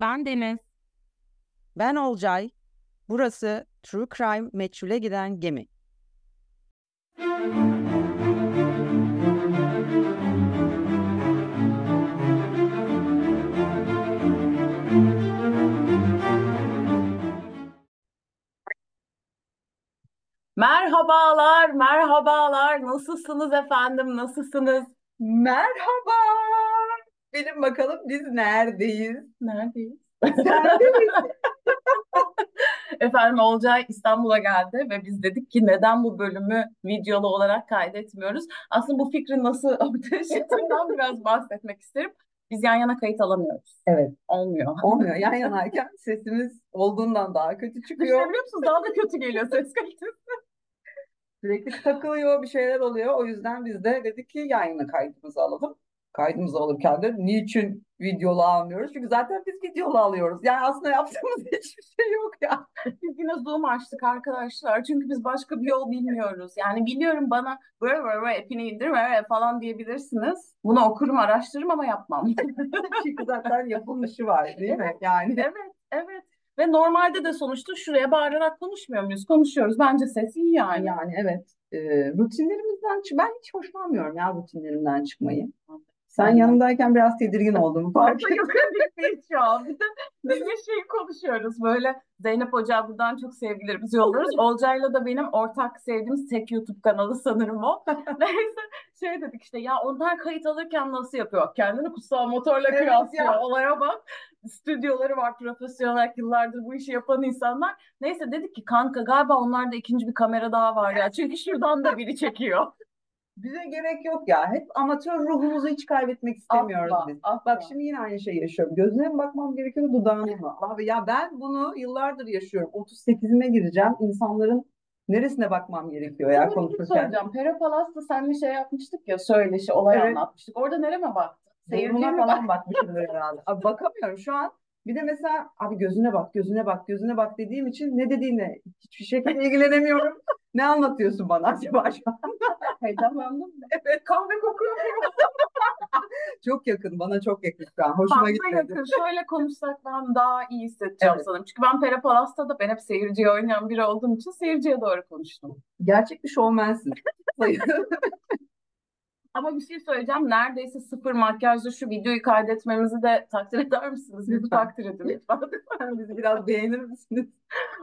Ben Deniz. Ben Olcay. Burası True Crime Meçhule Giden Gemi. Merhabalar, merhabalar. Nasılsınız efendim? Nasılsınız? Merhaba. Bilin bakalım biz neredeyiz? Neredeyiz? Neredeyiz? Efendim Olcay İstanbul'a geldi ve biz dedik ki neden bu bölümü videolu olarak kaydetmiyoruz? Aslında bu fikrin nasıl ortaya çıktığından biraz bahsetmek isterim. Biz yan yana kayıt alamıyoruz. Evet. Olmuyor. Olmuyor. Yan yanayken sesimiz olduğundan daha kötü çıkıyor. Düşünebiliyor musunuz? Daha da kötü geliyor ses kalitesi. Sürekli takılıyor, bir şeyler oluyor. O yüzden biz de dedik ki yan yana kaydımızı alalım. Kaydımızı alırken de niçin videolu almıyoruz? Çünkü zaten biz videolu alıyoruz. Yani aslında yaptığımız hiçbir şey yok ya. Biz yine Zoom açtık arkadaşlar. Çünkü biz başka bir yol bilmiyoruz. Yani biliyorum bana böyle böyle app'ini indir böyle falan diyebilirsiniz. Bunu okurum, araştırırım ama yapmam. Çünkü zaten yapılmışı var değil mi? Yani Evet, evet. Ve normalde de sonuçta şuraya bağırarak konuşmuyor muyuz? Konuşuyoruz. Bence ses iyi yani. yani evet. Ee, rutinlerimizden ben hiç hoşlanmıyorum ya rutinlerimden çıkmayı. Sen Aynen. yanındayken biraz tedirgin oldum. Fark Farklı yukarıdayız şu an. Bir de biz bir şey konuşuyoruz. Böyle Zeynep Hoca buradan çok sevgilerimizi yolluyoruz. Olcay'la da benim ortak sevdiğimiz tek YouTube kanalı sanırım o. Neyse şey dedik işte ya onlar kayıt alırken nasıl yapıyor? Kendini kutsal motorla Evet kıyaslıyor. ya. Olaya bak. Stüdyoları var profesyonel olarak yıllardır bu işi yapan insanlar. Neyse dedik ki kanka galiba onlarda ikinci bir kamera daha var ya. Çünkü şuradan da biri çekiyor. Bize gerek yok ya. Hep amatör ruhumuzu hiç kaybetmek istemiyoruz Asla, biz. asla. Bak şimdi yine aynı şeyi yaşıyorum. Gözüne mi bakmam gerekiyor, dudağına mı? Abi ya ben bunu yıllardır yaşıyorum. 38'ime gireceğim. İnsanların neresine bakmam gerekiyor ya şey konuşurken? soracağım. Pera Palas'ta seninle şey yapmıştık ya söyleşi, olay Evet. anlatmıştık. Orada nereme baktın? Seyirciye mi falan bakmışımdır herhalde. Abi bakamıyorum şu an. Bir de mesela abi gözüne bak, gözüne bak, gözüne bak dediğim için ne dediğine hiçbir şekilde ilgilenemiyorum. Ne anlatıyorsun bana acaba şu an? Heyecanlandın mı? Evet, kahve kokuyor. çok yakın, bana çok yakın şu an. Hoşuma Fazla gitmedi. yakın. Şöyle konuşsak ben daha iyi hissedeceğim Evet. sanırım. Çünkü ben Pera Palas'ta da ben hep seyirciye oynayan biri olduğum için seyirciye doğru konuştum. Gerçek bir şovmensin. Ama bir şey söyleyeceğim. Neredeyse sıfır makyajla şu videoyu kaydetmemizi de takdir eder misiniz? Bizi Lütfen. takdir edin lütfen. Bizi biraz beğenir misiniz?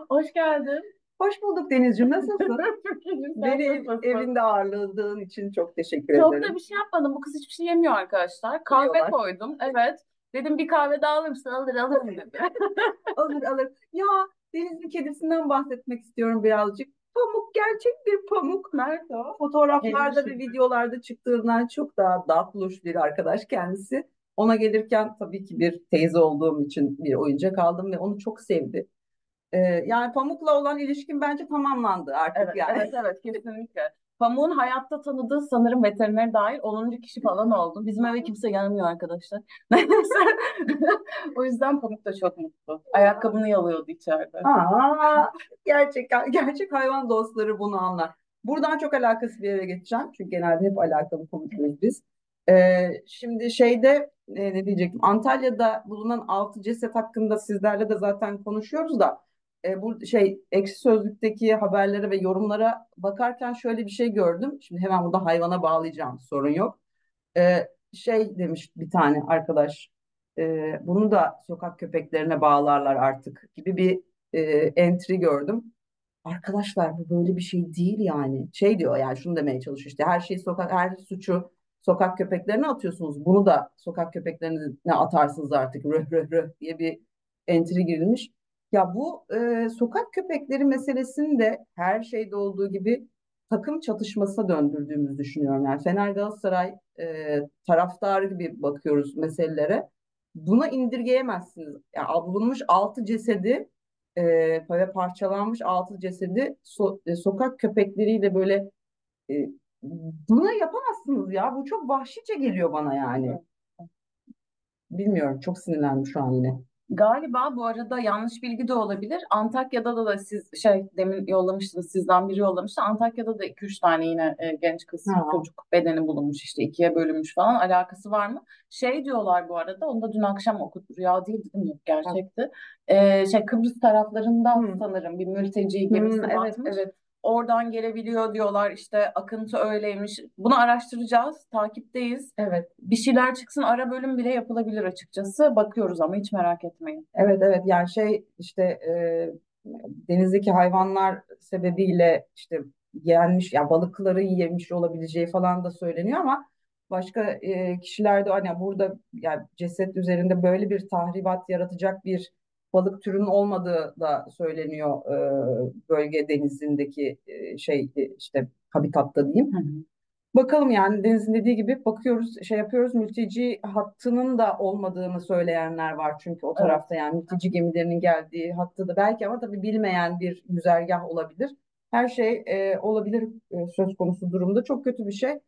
Hoş geldin. Hoş bulduk Denizciğim. Nasılsın? Çok iyiyim. Sen Beni evinde ağırladığın için çok teşekkür Çok ederim. da bir şey yapmadım. Bu kız hiçbir şey yemiyor arkadaşlar. Kahve Yiyorlar. koydum. Evet. Dedim bir kahve daha alır mısın? Alır alırım dedi. Alır alır. Ya Deniz'in kedisinden bahsetmek istiyorum birazcık. Pamuk gerçek bir pamuk. Nerede o? Fotoğraflarda ve Henüz videolarda çıktığından çok daha tatlış bir arkadaş kendisi. Ona gelirken tabii ki bir teyze olduğum için bir oyuncak aldım ve onu çok sevdi. Ee, yani Pamuk'la olan ilişkim bence tamamlandı artık Evet, yani. evet, evet kesinlikle. Pamuk'un hayatta tanıdığı sanırım veteriner dahil 10. kişi falan oldu. Bizim eve kimse gelmiyor arkadaşlar. Neyse. O yüzden Pamuk da çok mutlu. Ayakkabını yalıyordu içeride. Aa, gerçek gerçek hayvan dostları bunu anlar. Buradan çok alakasız bir yere geçeceğim. Çünkü genelde hep alakalı konuşuyoruz biz. Ee, şimdi şeyde e, ne diyecektim? Antalya'da bulunan altı ceset hakkında sizlerle de zaten konuşuyoruz da e, bu şey Ekşi Sözlük'teki haberlere ve yorumlara bakarken şöyle bir şey gördüm. Şimdi hemen burada hayvana bağlayacağım. Sorun yok. Ee, şey demiş bir tane arkadaş. e, bunu da sokak köpeklerine bağlarlar artık gibi bir e, entry gördüm. Arkadaşlar bu böyle bir şey değil yani. Şey diyor yani şunu demeye çalışıyor işte her şeyi sokak her suçu sokak köpeklerine atıyorsunuz. Bunu da sokak köpeklerine atarsınız artık röh röh röh diye bir entry girilmiş. Ya bu e, sokak köpekleri meselesini de her şeyde olduğu gibi takım çatışmasına döndürdüğümüzü düşünüyorum. Yani Fener Galatasaray e, taraftarı gibi bakıyoruz meselelere. Buna indirgeyemezsiniz. Yani bulunmuş altı cesedi e, ve parçalanmış altı cesedi so- e, sokak köpekleriyle böyle e, bunu yapamazsınız ya. Bu çok vahşice geliyor bana yani. Bilmiyorum. Çok sinirlendim şu an yine. Galiba bu arada yanlış bilgi de olabilir. Antakya'da da, da siz şey demin yollamıştınız sizden biri yollamıştı. Antakya'da da 2-3 tane yine e, genç kız Ha. çocuk bedeni bulunmuş işte ikiye bölünmüş falan alakası var mı? Şey diyorlar bu arada onu da dün akşam okudum. Rüya değil dedim yok gerçekti. Ee, şey Kıbrıs taraflarından Hı. sanırım bir mülteci gemisi Hmm, evet batmış. evet. Oradan gelebiliyor diyorlar işte akıntı öyleymiş. Bunu araştıracağız, takipteyiz. Evet. Bir şeyler çıksın ara bölüm bile yapılabilir açıkçası. Bakıyoruz ama hiç merak etmeyin. Evet evet yani şey işte e, denizdeki hayvanlar sebebiyle işte yenmiş ya balıkları yemiş olabileceği falan da söyleniyor ama başka e, kişiler de hani burada yani ceset üzerinde böyle bir tahribat yaratacak bir balık türünün olmadığı da söyleniyor e, bölge denizindeki e, şey e, işte habitatta diyeyim. Hı hı. Bakalım yani Deniz'in dediği gibi bakıyoruz, şey yapıyoruz. Mülteci hattının da olmadığını söyleyenler var çünkü o Evet. tarafta yani mülteci gemilerinin geldiği hattı da belki ama tabii bilmeyen bir güzergah olabilir. Her şey e, olabilir e, söz konusu durumda. Çok kötü bir şey.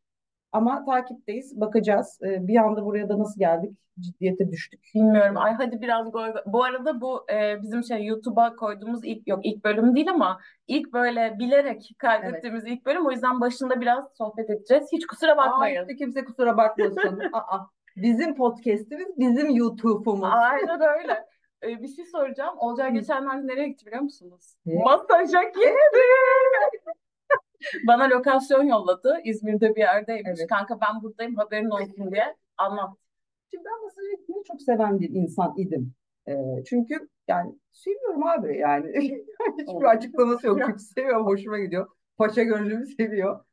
Ama takipteyiz, bakacağız. E, bir anda buraya da nasıl geldik? Ciddiyete düştük. Bilmiyorum. Ay hadi biraz goy. Bu arada bu e, bizim şey YouTube'a koyduğumuz ilk yok ilk bölüm değil ama ilk böyle bilerek kaydettiğimiz ilk bölüm. O yüzden başında biraz sohbet edeceğiz. Hiç kusura Aa, bakmayın. işte kimse kusura bakmasın. Aa, bizim podcast'imiz, bizim YouTube'umuz. Aynen öyle. E, bir şey soracağım. Olcay geçenlerde nereye gitti biliyor musunuz? Ne? Masaja gitti. Bana lokasyon yolladı. İzmir'de bir yerdeymiş. Evet. Kanka ben buradayım haberin olsun diye. Anlat. Şimdi ben masaja gitmeyi çok seven bir insan idim. Ee, çünkü yani seviyorum abi yani. Hiçbir açıklaması yok. Çünkü seviyorum, hoşuma gidiyor. Paşa gönlümü seviyor.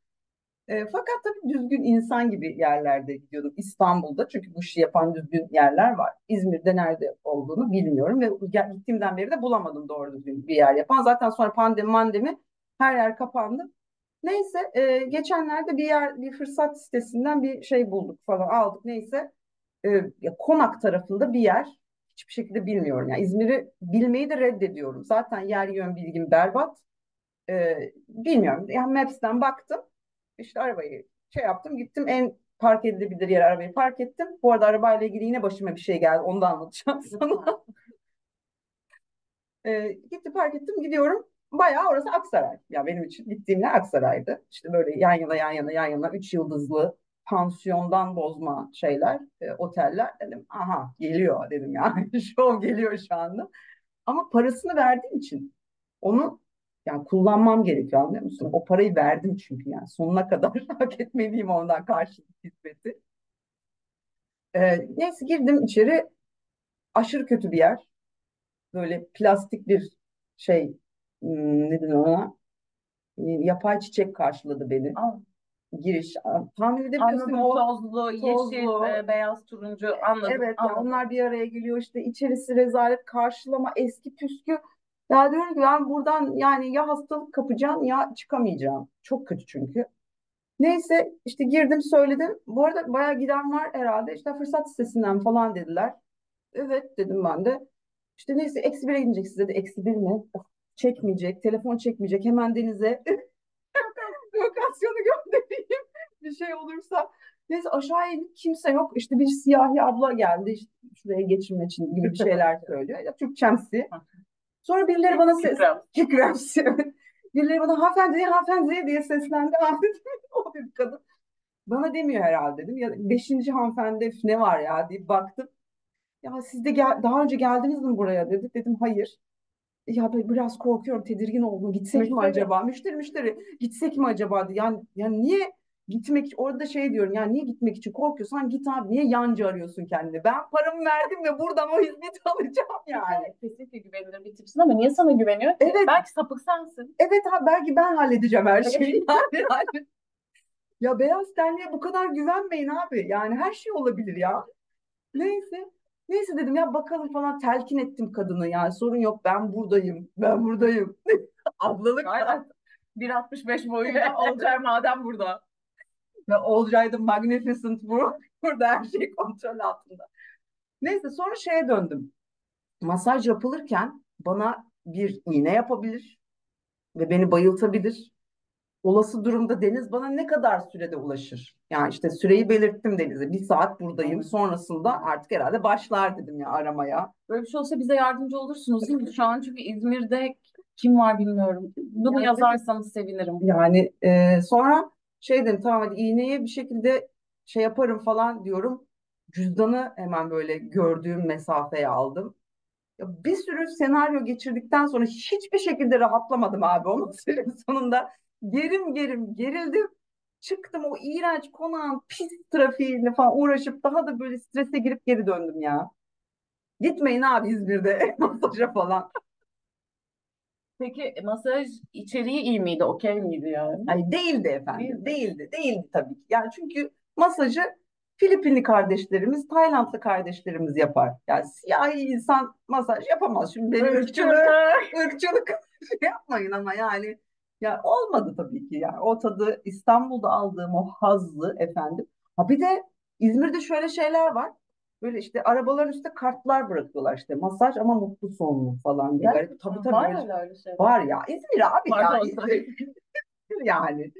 Ee, fakat tabii düzgün insan gibi yerlerde gidiyordum. İstanbul'da çünkü bu işi yapan düzgün yerler var. İzmir'de nerede olduğunu bilmiyorum ve gittiğimden beri de bulamadım doğru düzgün bir yer yapan. Zaten sonra pandemi mandemi her yer kapandı. Neyse e, geçenlerde bir yer bir fırsat sitesinden bir şey bulduk falan aldık neyse. E, ya Konak tarafında bir yer hiçbir şekilde bilmiyorum. Yani İzmir'i bilmeyi de reddediyorum. Zaten yer yön bilgim berbat. E, bilmiyorum. Yani Maps'ten baktım. İşte arabayı şey yaptım gittim en park edilebilir yere arabayı park ettim. Bu arada arabayla ilgili yine başıma bir şey geldi. Onu da anlatacağım sana. E, gitti park ettim gidiyorum. Bayağı orası Aksaray. Ya benim için gittiğim yer Aksaray'dı. İşte böyle yan yana yan yana yan yana üç yıldızlı pansiyondan bozma şeyler, e, oteller. Dedim aha geliyor dedim yani. Şov geliyor şu anda. Ama parasını verdiğim için onu yani kullanmam gerekiyor anlıyor musun? O parayı verdim çünkü yani sonuna kadar hak etmeliyim ondan karşılık hizmeti. E, neyse girdim içeri. Aşırı kötü bir yer. Böyle plastik bir şey hmm, ne denir ona? E, Yapay çiçek karşıladı beni. Aa, Giriş. Tahmin edebiliyorsun Anladım. o Tozlu, yeşil, tozlu. e, beyaz, turuncu. Anladım. Evet anladım. onlar bir araya geliyor işte içerisi rezalet karşılama eski püskü. Ya diyorum ki ben buradan yani ya hastalık kapacağım ya çıkamayacağım. Çok kötü çünkü. Neyse işte girdim söyledim. Bu arada bayağı giden var herhalde. İşte fırsat sitesinden falan dediler. Evet dedim ben de. İşte neyse eksi bire gideceksiniz dedi. Eksi bir mi? Of, çekmeyecek. Telefon çekmeyecek. Hemen denize lokasyonu göndereyim. Bir şey olursa. Neyse aşağıya inip kimse yok. İşte bir siyahi abla geldi. İşte şuraya geçirme için gibi bir şeyler söylüyor. Ya, Türkçemsi. Sonra birileri bana ses... Evet. Birileri bana hanımefendi, hanımefendi diye seslendi. O bir kadın. Bana demiyor herhalde dedim. Ya beşinci hanımefendi "Üf, ne var ya deyip baktım. Ya siz de gel- daha önce geldiniz mi buraya dedi. Dedim hayır. Ya biraz korkuyorum, tedirgin oldum. Gitsek mi Müşteri. acaba? Müşteri müşteri. Gitsek mi acaba? Yani, yani niye gitmek orada şey diyorum. Yani niye gitmek için korkuyorsan git abi. Niye yancı arıyorsun kendini? Ben paramı verdim ve buradan o hizmeti alacağım yani. Kesinlikle güvenilir bir tipsin ama niye sana güveniyor? Evet. Belki sapık sensin. Evet ha belki ben halledeceğim her şeyi. Yani. Ya beyaz tenliğe bu kadar güvenmeyin abi. Yani her şey olabilir ya. Neyse. Neyse dedim ya bakalım falan telkin ettim kadını yani sorun yok ben buradayım. Ben buradayım. Ablalık. Aynen. 1.65 boyuyla Olcay madem burada. Ve Olcay da magnificent bu. Burada her şey kontrol altında. Neyse sonra şeye döndüm. Masaj yapılırken bana bir iğne yapabilir ve beni bayıltabilir. Olası durumda Deniz bana ne kadar sürede ulaşır? Yani işte süreyi belirttim Deniz'e. Bir saat buradayım. Sonrasında artık herhalde başlar dedim ya aramaya. Böyle bir şey olsa bize yardımcı olursunuz değil mi? Şu an çünkü İzmir'de kim var bilmiyorum. Bunu Yani- yazarsanız sevinirim. Yani e, sonra şey dedim tamam hadi iğneye bir şekilde şey yaparım falan diyorum. Cüzdanı hemen böyle gördüğüm mesafeye aldım. Ya bir sürü senaryo geçirdikten sonra hiçbir şekilde rahatlamadım abi o masanın sonunda. Gerim gerim gerildim. Çıktım o iğrenç konağın pis trafiğiyle falan uğraşıp daha da böyle strese girip geri döndüm ya. Gitmeyin abi İzmir'de masaja falan. Peki masaj içeriği iyi miydi? Okey miydi yani? Hani değildi efendim. Değildi. Değildi. Değildi tabii ki. Yani çünkü masajı Filipinli kardeşlerimiz, Taylandlı kardeşlerimiz yapar. Yani siyahi insan masaj yapamaz. Şimdi benim ırkçılık, ırkçılık yapmayın ama yani ya olmadı tabii ki. Yani o tadı İstanbul'da aldığım o hazzı efendim. Ha bir de İzmir'de şöyle şeyler var. Böyle işte arabaların üstüne kartlar bırakıyorlar işte masaj ama mutlu sonlu falan diye. Garip. Tabii tabii Var öyle- mı öyle? Var ya İzmir abi Var ya İzmir yani.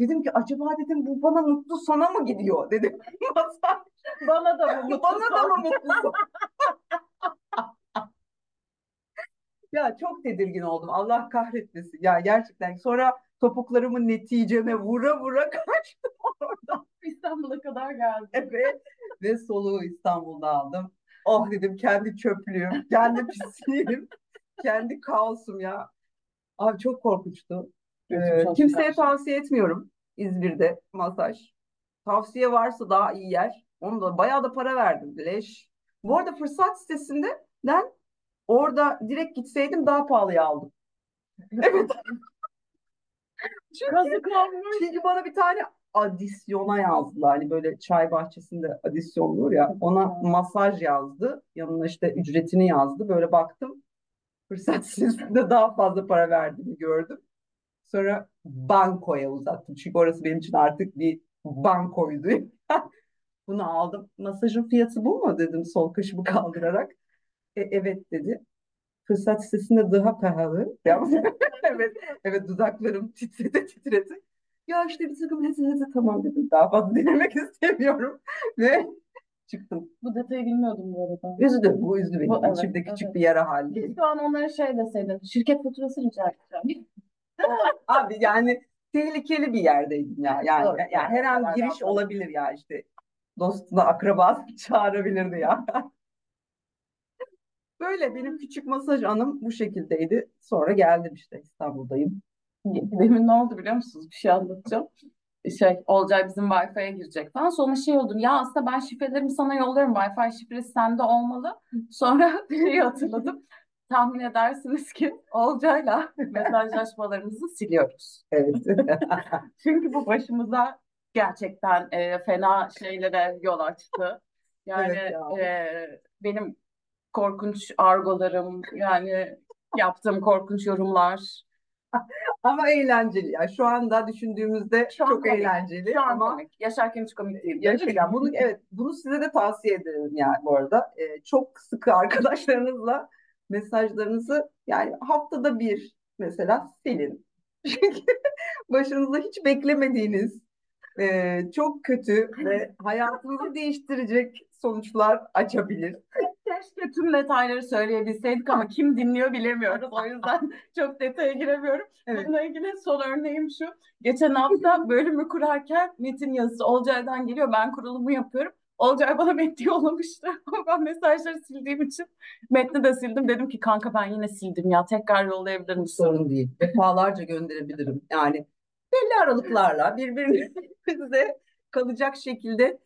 Dedim ki acaba dedim bu bana mutlu sona mı gidiyor dedim. Masaj Bana da bu mutlu bana da mı son. mutlu son? Ya çok tedirgin oldum. Allah kahretmesin. Ya gerçekten sonra topuklarımı neticeme vura vura kaçtım oradan. İstanbul'a kadar geldi. Ve, ve soluğu İstanbul'da aldım. Oh dedim kendi çöplüğüm, kendi pisliğim, kendi kaosum ya. Abi çok korkunçtu. Ee, kimseye kardeşim. tavsiye etmiyorum İzmir'de masaj. Tavsiye varsa daha iyi yer. Onu da bayağı da para verdim. Leş. Bu arada fırsat sitesinden orada direkt gitseydim daha pahalıya aldım. Evet. Çünkü, çünkü bana bir tane adisyona yazdılar. Hani böyle çay bahçesinde adisyon olur ya. Ona masaj yazdı. Yanına işte ücretini yazdı. Böyle baktım. Fırsat sitesinde daha fazla para verdiğimi gördüm. Sonra bankoya uzattım. Çünkü orası benim için artık bir bankoydu. Bunu aldım. Masajın fiyatı bu mu dedim sol kaşımı kaldırarak. E, evet dedi. Fırsat sitesinde daha pahalı. Evet, evet dudaklarım titredi titredi. Ya işte bir takım hadi hadi tamam dedim. Daha fazla dinlemek istemiyorum. Ve çıktım. Bu detayı bilmiyordum bu arada. Üzdü. Bu üzdü beni. Bu, evet, İçimde küçük evet. bir yara halinde. Şu an onlara şey deseydin. Şirket faturası rica edeceğim. Abi yani tehlikeli bir yerdeydim ya. Yani, Doğru. yani her an giriş olabilir ya işte. Dostuna, akrabasını çağırabilirdi ya. Böyle benim küçük masaj anım bu şekildeydi. Sonra geldim işte İstanbul'dayım. Demin ne oldu biliyor musunuz? Bir şey anlatacağım. Şey, Olcay bizim Wi-Fi'ye girecek falan. Sonra şey oldum. Ya aslında ben şifrelerimi sana yollarım. Wi-Fi şifresi sende olmalı. Sonra şeyi hatırladım. Tahmin edersiniz ki Olcay'la mesajlaşmalarımızı siliyoruz. Evet. Çünkü bu başımıza gerçekten e, fena şeylere yol açtı. Yani Evet ya. e, benim korkunç argolarım, yani yaptığım korkunç yorumlar. Ama eğlenceli. ya. şu anda düşündüğümüzde Şu an çok komik. eğlenceli Şu an ama komik. Yaşarken hiç komik değildi. Gerçekten bunu evet bunu size de tavsiye ederim yani bu arada. Ee, çok sıkı arkadaşlarınızla mesajlarınızı yani haftada bir mesela silin. Çünkü başınıza hiç beklemediğiniz e, çok kötü ve hayatınızı değiştirecek sonuçlar açabilir. Keşke tüm detayları söyleyebilseydik ama kim dinliyor bilemiyoruz. O yüzden çok detaya giremiyorum. Evet. Bununla ilgili son örneğim şu. Geçen hafta bölümü kurarken metin yazısı Olcay'dan geliyor. Ben kurulumu yapıyorum. Olcay bana metni yollamıştı. Ben mesajları sildiğim için metni de sildim. Dedim ki kanka ben yine sildim ya. Tekrar yollayabilir misin? Sorun değil. Defalarca gönderebilirim. Yani belli aralıklarla birbirinize kalacak şekilde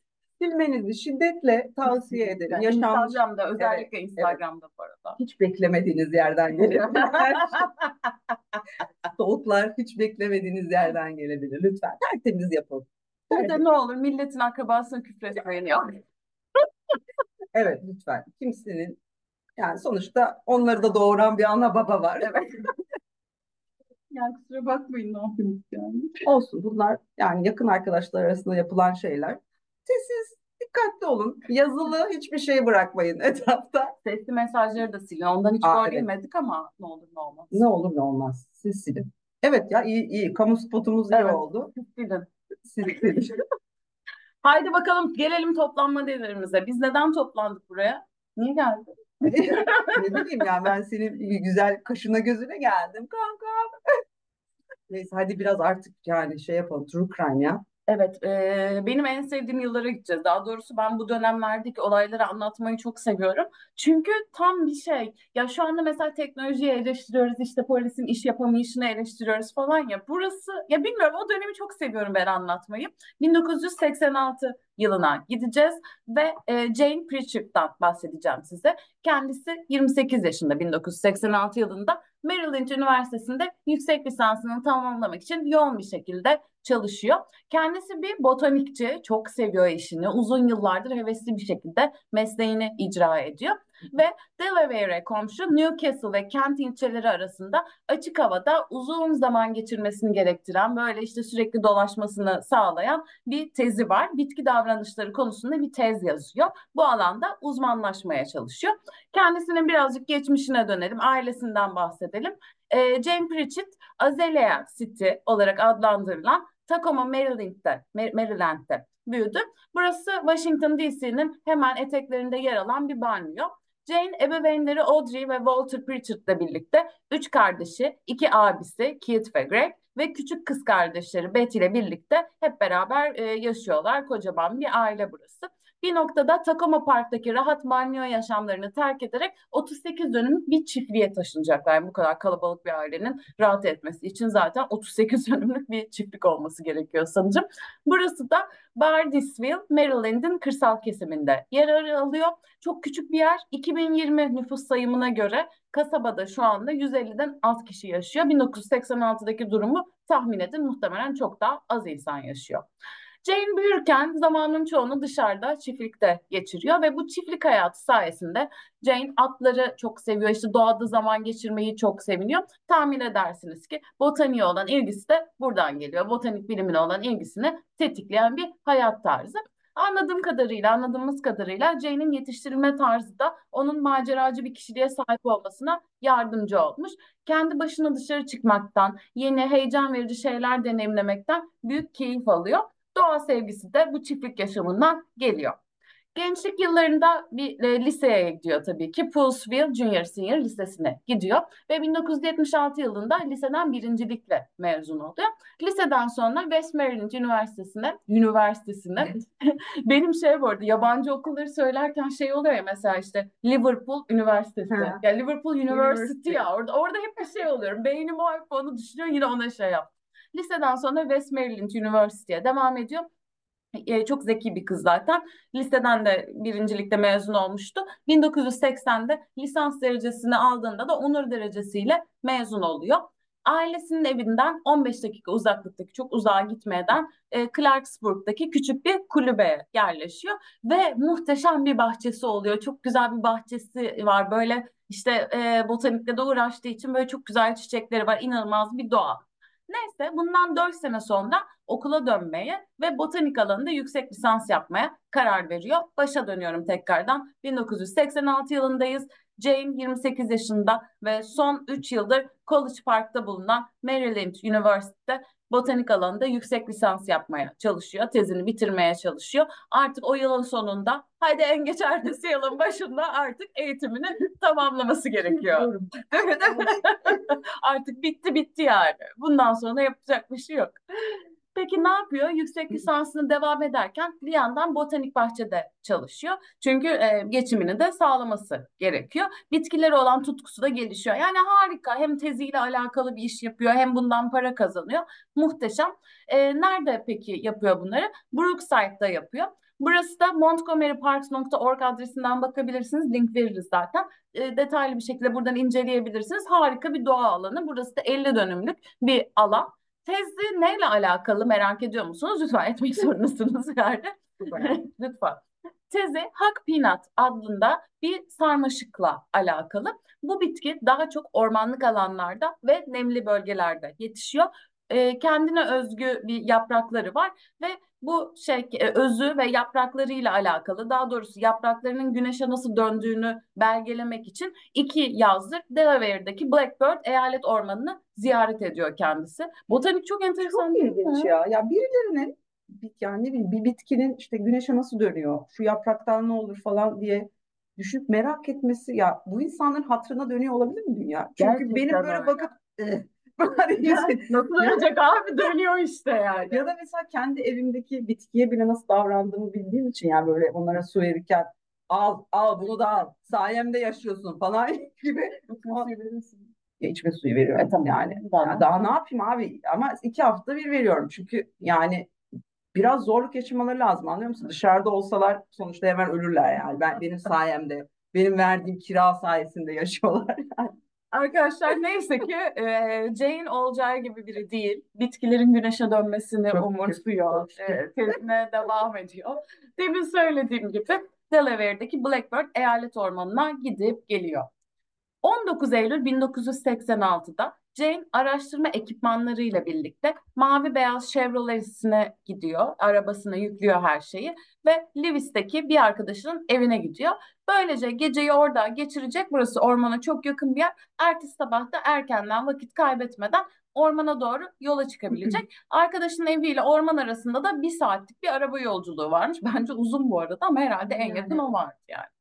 silmenizi şiddetle tavsiye ederim. Yani Yaşanmış Instagram'da özellikle Instagram'da bu arada. hiç beklemediğiniz yerden gelebilir. Soğuklar hiç beklemediğiniz yerden gelebilir. Lütfen tertemiz yapın. Bir de ne olur milletin akrabasına küfretmeyin ya. Evet lütfen. Kimsenin yani sonuçta onları da doğuran bir ana baba var. Evet. Yani kusura bakmayın ne yapayım yani. Olsun bunlar yani yakın arkadaşlar arasında yapılan şeyler. Sessiz, dikkatli olun. Yazılı hiçbir şey bırakmayın etrafta. Sesli mesajları da silin. Ondan hiç Aa, evet. yemedik ama ne olur ne olmaz. Ne olur ne olmaz. Siz silin. Evet ya iyi iyi. Kamu spotumuz iyi Evet. oldu. Gidin. Siz, Haydi bakalım gelelim toplanma devrimize. Biz neden toplandık buraya? Niye geldik? ne bileyim ya ben senin güzel kaşına gözüne geldim kanka. Neyse hadi biraz artık yani şey yapalım. True crime ya. Evet, e, benim en sevdiğim yıllara gideceğiz. Daha doğrusu ben bu dönemlerdeki olayları anlatmayı çok seviyorum. Çünkü tam bir şey. Ya şu anda mesela teknolojiyi eleştiriyoruz, işte polisin iş yapamayışını eleştiriyoruz falan ya. Burası, ya bilmiyorum o dönemi çok seviyorum ben anlatmayı. 1986 yılına gideceğiz ve e, Jane Pritchard'dan bahsedeceğim size. Kendisi 28 yaşında 1986 yılında Maryland Üniversitesi'nde yüksek lisansını tamamlamak için yoğun bir şekilde çalışıyor. Kendisi bir botanikçi, çok seviyor işini. Uzun yıllardır hevesli bir şekilde mesleğini icra ediyor. Ve Delaware'e komşu Newcastle ve Kent ilçeleri arasında açık havada uzun zaman geçirmesini gerektiren, böyle işte sürekli dolaşmasını sağlayan bir tezi var. Bitki davranışları konusunda bir tez yazıyor. Bu alanda uzmanlaşmaya çalışıyor. Kendisinin birazcık geçmişine dönelim, ailesinden bahsedelim. Ee, Jane Pritchett, Azalea City olarak adlandırılan Tacoma, Maryland'de, Maryland'de büyüdü. Burası Washington DC'nin hemen eteklerinde yer alan bir banyo. Jane ebeveynleri Audrey ve Walter Pritchard'la birlikte üç kardeşi, iki abisi Keith ve Greg ve küçük kız kardeşleri Betty ile birlikte hep beraber e, yaşıyorlar. Kocaman bir aile burası. Bir noktada Takoma Park'taki rahat banyo yaşamlarını terk ederek 38 dönümlük bir çiftliğe taşınacaklar. Bu kadar kalabalık bir ailenin rahat etmesi için zaten 38 dönümlük bir çiftlik olması gerekiyor sanırım. Burası da Bardisville, Maryland'in kırsal kesiminde yer alıyor. Çok küçük bir yer. 2020 nüfus sayımına göre kasabada şu anda 150'den az kişi yaşıyor. 1986'daki durumu tahmin edin muhtemelen çok daha az insan yaşıyor. Jane büyürken zamanın çoğunu dışarıda çiftlikte geçiriyor ve bu çiftlik hayatı sayesinde Jane atları çok seviyor. İşte doğada zaman geçirmeyi çok seviniyor. Tahmin edersiniz ki botaniğe olan ilgisi de buradan geliyor. Botanik bilimine olan ilgisini tetikleyen bir hayat tarzı. Anladığım kadarıyla, anladığımız kadarıyla Jane'in yetiştirilme tarzı da onun maceracı bir kişiliğe sahip olmasına yardımcı olmuş. Kendi başına dışarı çıkmaktan, yeni heyecan verici şeyler deneyimlemekten büyük keyif alıyor. Doğa sevgisi de bu çiftlik yaşamından geliyor. Gençlik yıllarında bir e, liseye gidiyor tabii ki. Poolsville Junior Senior Lisesi'ne gidiyor ve 1976 yılında liseden birincilikle mezun oluyor. Liseden sonra West Maryland Üniversitesi'ne, üniversitesine benim şey bu arada yabancı okulları söylerken şey oluyor ya mesela işte Liverpool Üniversitesi. Ya Liverpool University, University. ya orada orada hep bir şey oluyorum. Beynim o hep onu düşünüyor yine ona şey yap. Liseden sonra West Maryland Üniversitesi'ye devam ediyor. E, çok zeki bir kız zaten. Liseden de birincilikte mezun olmuştu. 1980'de lisans derecesini aldığında da onur derecesiyle mezun oluyor. Ailesinin evinden 15 dakika uzaklıktaki çok uzağa gitmeden e, Clarksburg'daki küçük bir kulübeye yerleşiyor ve muhteşem bir bahçesi oluyor. Çok güzel bir bahçesi var. Böyle işte e, botanikle de uğraştığı için böyle çok güzel çiçekleri var. İnanılmaz bir doğa. Neyse bundan 4 sene sonra okula dönmeye ve botanik alanında yüksek lisans yapmaya karar veriyor. Başa dönüyorum tekrardan. 1986 yılındayız. Jane 28 yaşında ve son 3 yıldır College Park'ta bulunan Maryland Üniversitesi'de botanik alanında yüksek lisans yapmaya çalışıyor. Tezini bitirmeye çalışıyor. Artık o yılın sonunda hadi en geç ertesi yılın başında artık eğitimini tamamlaması gerekiyor. Evet, Artık bitti bitti yani. Bundan sonra yapacak bir şey yok. Peki ne yapıyor? Yüksek lisansını devam ederken bir yandan botanik bahçede çalışıyor. Çünkü e, geçimini de sağlaması gerekiyor. Bitkileri olan tutkusu da gelişiyor. Yani harika. Hem teziyle alakalı bir iş yapıyor hem bundan para kazanıyor. Muhteşem. E, nerede peki yapıyor bunları? Brookside'da yapıyor. Burası da montgomeryparks.org adresinden bakabilirsiniz. Link veririz zaten. E, detaylı bir şekilde buradan inceleyebilirsiniz. Harika bir doğa alanı. Burası da 50 dönümlük bir alan. Tezi neyle alakalı merak ediyor musunuz? Lütfen etmek zorundasınız yani. Lütfen. Tezi Hak Peanut adında bir sarmaşıkla alakalı. Bu bitki daha çok ormanlık alanlarda ve nemli bölgelerde yetişiyor. E, kendine özgü bir yaprakları var ve bu şey e, özü ve yapraklarıyla alakalı daha doğrusu yapraklarının güneşe nasıl döndüğünü belgelemek için iki yazdır Delaware'daki Blackbird Eyalet Ormanı'nı ziyaret ediyor kendisi. Botanik çok enteresan Çok ilginç ya. Ya birilerinin yani ne bileyim bir bitkinin işte güneşe nasıl dönüyor, şu yapraktan ne olur falan diye düşünüp merak etmesi ya bu insanların hatırına dönüyor olabilir mi dünya? Çünkü Gerçekten benim böyle öyle. bakıp "Eh,". Nasıl olacak abi dönüyor işte yani. Ya da mesela kendi evimdeki bitkiye bile nasıl davrandığımı bildiğim için yani böyle onlara su verirken al al bunu da al sayemde yaşıyorsun falan gibi. Ya içme suyu veriyorum E, tamam. yani. Ya daha ne yapayım abi? Ama iki hafta bir veriyorum. Çünkü yani biraz zorluk yaşamaları lazım anlıyor musun? Dışarıda olsalar sonuçta hemen ölürler yani. Ben benim sayemde, benim verdiğim kira sayesinde yaşıyorlar. Arkadaşlar neyse ki e, Jane olacağı gibi biri değil. Bitkilerin güneşe dönmesini Çok umursuyor. E, tezine devam ediyor. Demin söylediğim gibi Delaware'deki Blackbird Eyalet Ormanı'na gidip geliyor. 19 Eylül 1986'da Jane araştırma ekipmanlarıyla birlikte mavi beyaz Chevrolet'sine gidiyor. Arabasına yüklüyor her şeyi ve Lewis'teki bir arkadaşının evine gidiyor. Böylece geceyi orada geçirecek. Burası ormana çok yakın bir yer. Ertesi sabah da erkenden vakit kaybetmeden ormana doğru yola çıkabilecek. Arkadaşının eviyle orman arasında da bir saatlik bir araba yolculuğu varmış. Bence uzun bu arada ama herhalde en yakın Yani. o vardı yani.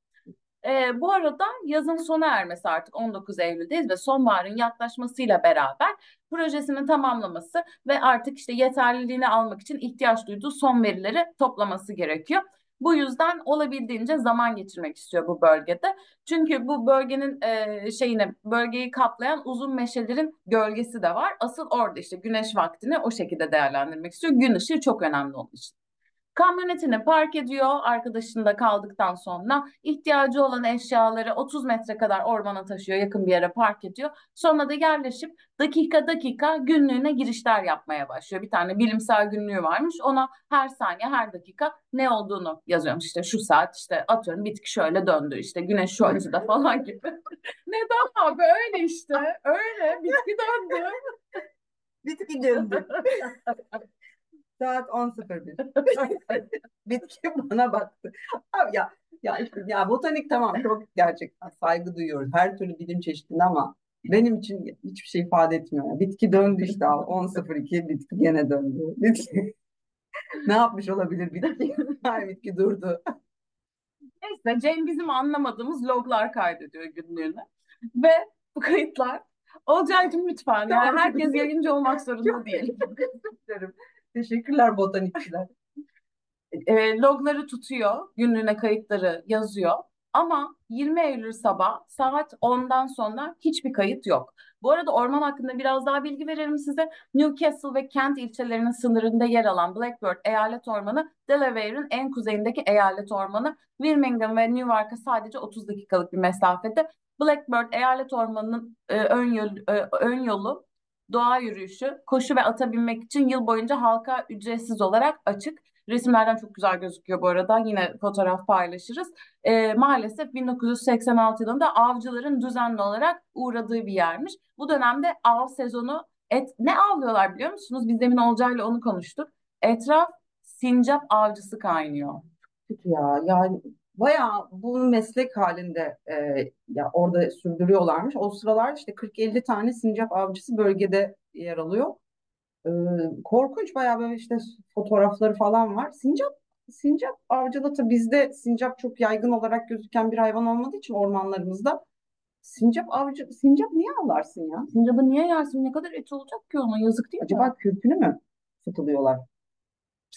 Ee, bu arada yazın sona ermesi artık 19 Eylül'deyiz ve sonbaharın yaklaşmasıyla beraber projesini tamamlaması ve artık işte yeterliliğini almak için ihtiyaç duyduğu son verileri toplaması gerekiyor. Bu yüzden olabildiğince zaman geçirmek istiyor bu bölgede. Çünkü bu bölgenin e, şeyine bölgeyi kaplayan uzun meşelerin gölgesi de var. Asıl orada işte güneş vaktini o şekilde değerlendirmek istiyor. Gün ışığı çok önemli onun için. Kamyonetini park ediyor arkadaşında kaldıktan sonra ihtiyacı olan eşyaları 30 metre kadar ormana taşıyor yakın bir yere park ediyor. Sonra da yerleşip dakika dakika günlüğüne girişler yapmaya başlıyor. Bir tane bilimsel günlüğü varmış ona her saniye her dakika ne olduğunu yazıyormuş işte şu saat işte atıyorum bitki şöyle döndü işte güneş şu açıda falan gibi. Neden abi öyle işte öyle bitki döndü. Bitki döndü. Saat 10.01. Bitki bana baktı. Abi ya ya işte ya botanik tamam çok gerçekten saygı duyuyoruz. Her türlü bilim çeşidine ama benim için hiçbir şey ifade etmiyor. Bitki döndü işte al 10.02 bitki gene döndü. Bitki. Ne yapmış olabilir bitki? Ay bitki durdu. Neyse Jane bizim anlamadığımız loglar kaydediyor günlüğüne. Ve bu kayıtlar Olcaycığım lütfen yani herkes yayıncı olmak zorunda değil. Teşekkürler botanikçiler. E, logları tutuyor, günlüğüne kayıtları yazıyor. Ama 20 Eylül sabah saat 10'dan sonra hiçbir kayıt yok. Bu arada orman hakkında biraz daha bilgi verelim size. Newcastle ve Kent ilçelerinin sınırında yer alan Blackbird Eyalet Ormanı, Delaware'ın en kuzeyindeki eyalet ormanı. Birmingham ve Newark'a sadece 30 dakikalık bir mesafede. Blackbird Eyalet Ormanı'nın e, ön, yol, e, ön yolu doğa yürüyüşü, koşu ve ata binmek için yıl boyunca halka ücretsiz olarak açık. Resimlerden çok güzel gözüküyor bu arada. Yine fotoğraf paylaşırız. Ee, maalesef 1986 yılında avcıların düzenli olarak uğradığı bir yermiş. Bu dönemde av sezonu et ne avlıyorlar biliyor musunuz? Biz demin Olcay'la onu konuştuk. Etraf sincap avcısı kaynıyor. Kötü ya. Yani bayağı bu meslek halinde e, ya orada sürdürüyorlarmış. O sıralar işte 40-50 tane sincap avcısı bölgede yer alıyor. E, korkunç bayağı böyle işte fotoğrafları falan var. Sincap sincap avcılığı bizde sincap çok yaygın olarak gözüken bir hayvan olmadığı için ormanlarımızda sincap avcı sincap niye avlarsın ya? Sincapı niye yersin? Ne kadar eti olacak ki ona? Yazık değil mi? Acaba kürkünü mü sıkılıyorlar?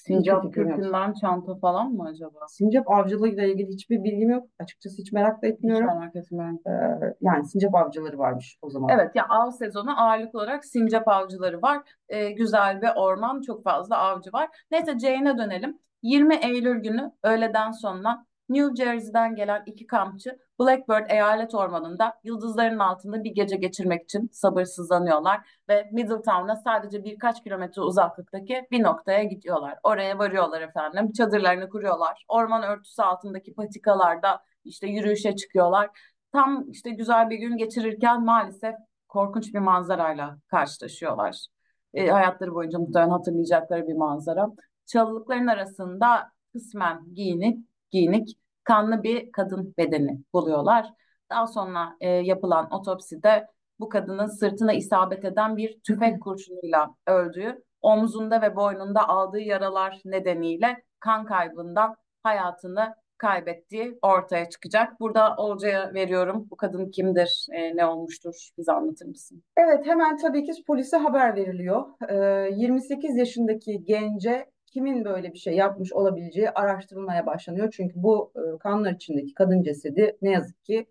Sincap kürkünden çanta falan mı acaba? Sincap avcılığıyla ilgili hiçbir bilgim yok. Açıkçası hiç merak da Hiç etmiyorum. merak etmiyorum. Ee, yani sincap avcıları varmış o zaman. Evet ya av sezonu ağırlıklı olarak sincap avcıları var. Ee, güzel bir orman, çok fazla avcı var. Neyse Jane'e dönelim. 20 Eylül günü öğleden sonra New Jersey'den gelen iki kampçı Blackbird Eyalet Ormanı'nda yıldızların altında bir gece geçirmek için sabırsızlanıyorlar ve Middletown'a sadece birkaç kilometre uzaklıktaki bir noktaya gidiyorlar. Oraya varıyorlar efendim. Çadırlarını kuruyorlar. Orman örtüsü altındaki patikalarda işte yürüyüşe çıkıyorlar. Tam işte güzel bir gün geçirirken maalesef korkunç bir manzarayla karşılaşıyorlar. E, hayatları boyunca muhtemelen hatırlayacakları bir manzara. çalılıkların arasında kısmen giyinik, giyinik kanlı bir kadın bedeni buluyorlar. Daha sonra e, yapılan otopside bu kadının sırtına isabet eden bir tüfek kurşunuyla öldüğü, omzunda ve boynunda aldığı yaralar nedeniyle kan kaybından hayatını kaybettiği ortaya çıkacak. Burada Olcay'a veriyorum. Bu kadın kimdir, e, ne olmuştur? Bize anlatır mısın? Evet, hemen tabii ki polise haber veriliyor. Ee, 28 yaşındaki gence kimin böyle bir şey yapmış olabileceği araştırılmaya başlanıyor. Çünkü bu e, kanlar içindeki kadın cesedi ne yazık ki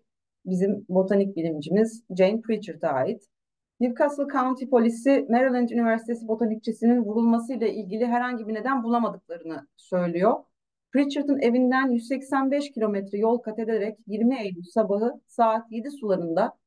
bizim botanik bilimcimiz Jane Pritchard'a ait. Newcastle County polisi Maryland Üniversitesi botanikçisinin vurulmasıyla ilgili herhangi bir neden bulamadıklarını söylüyor. Pritchard'ın evinden 185 kilometre yol kat ederek 20 Eylül sabahı saat 7 sularında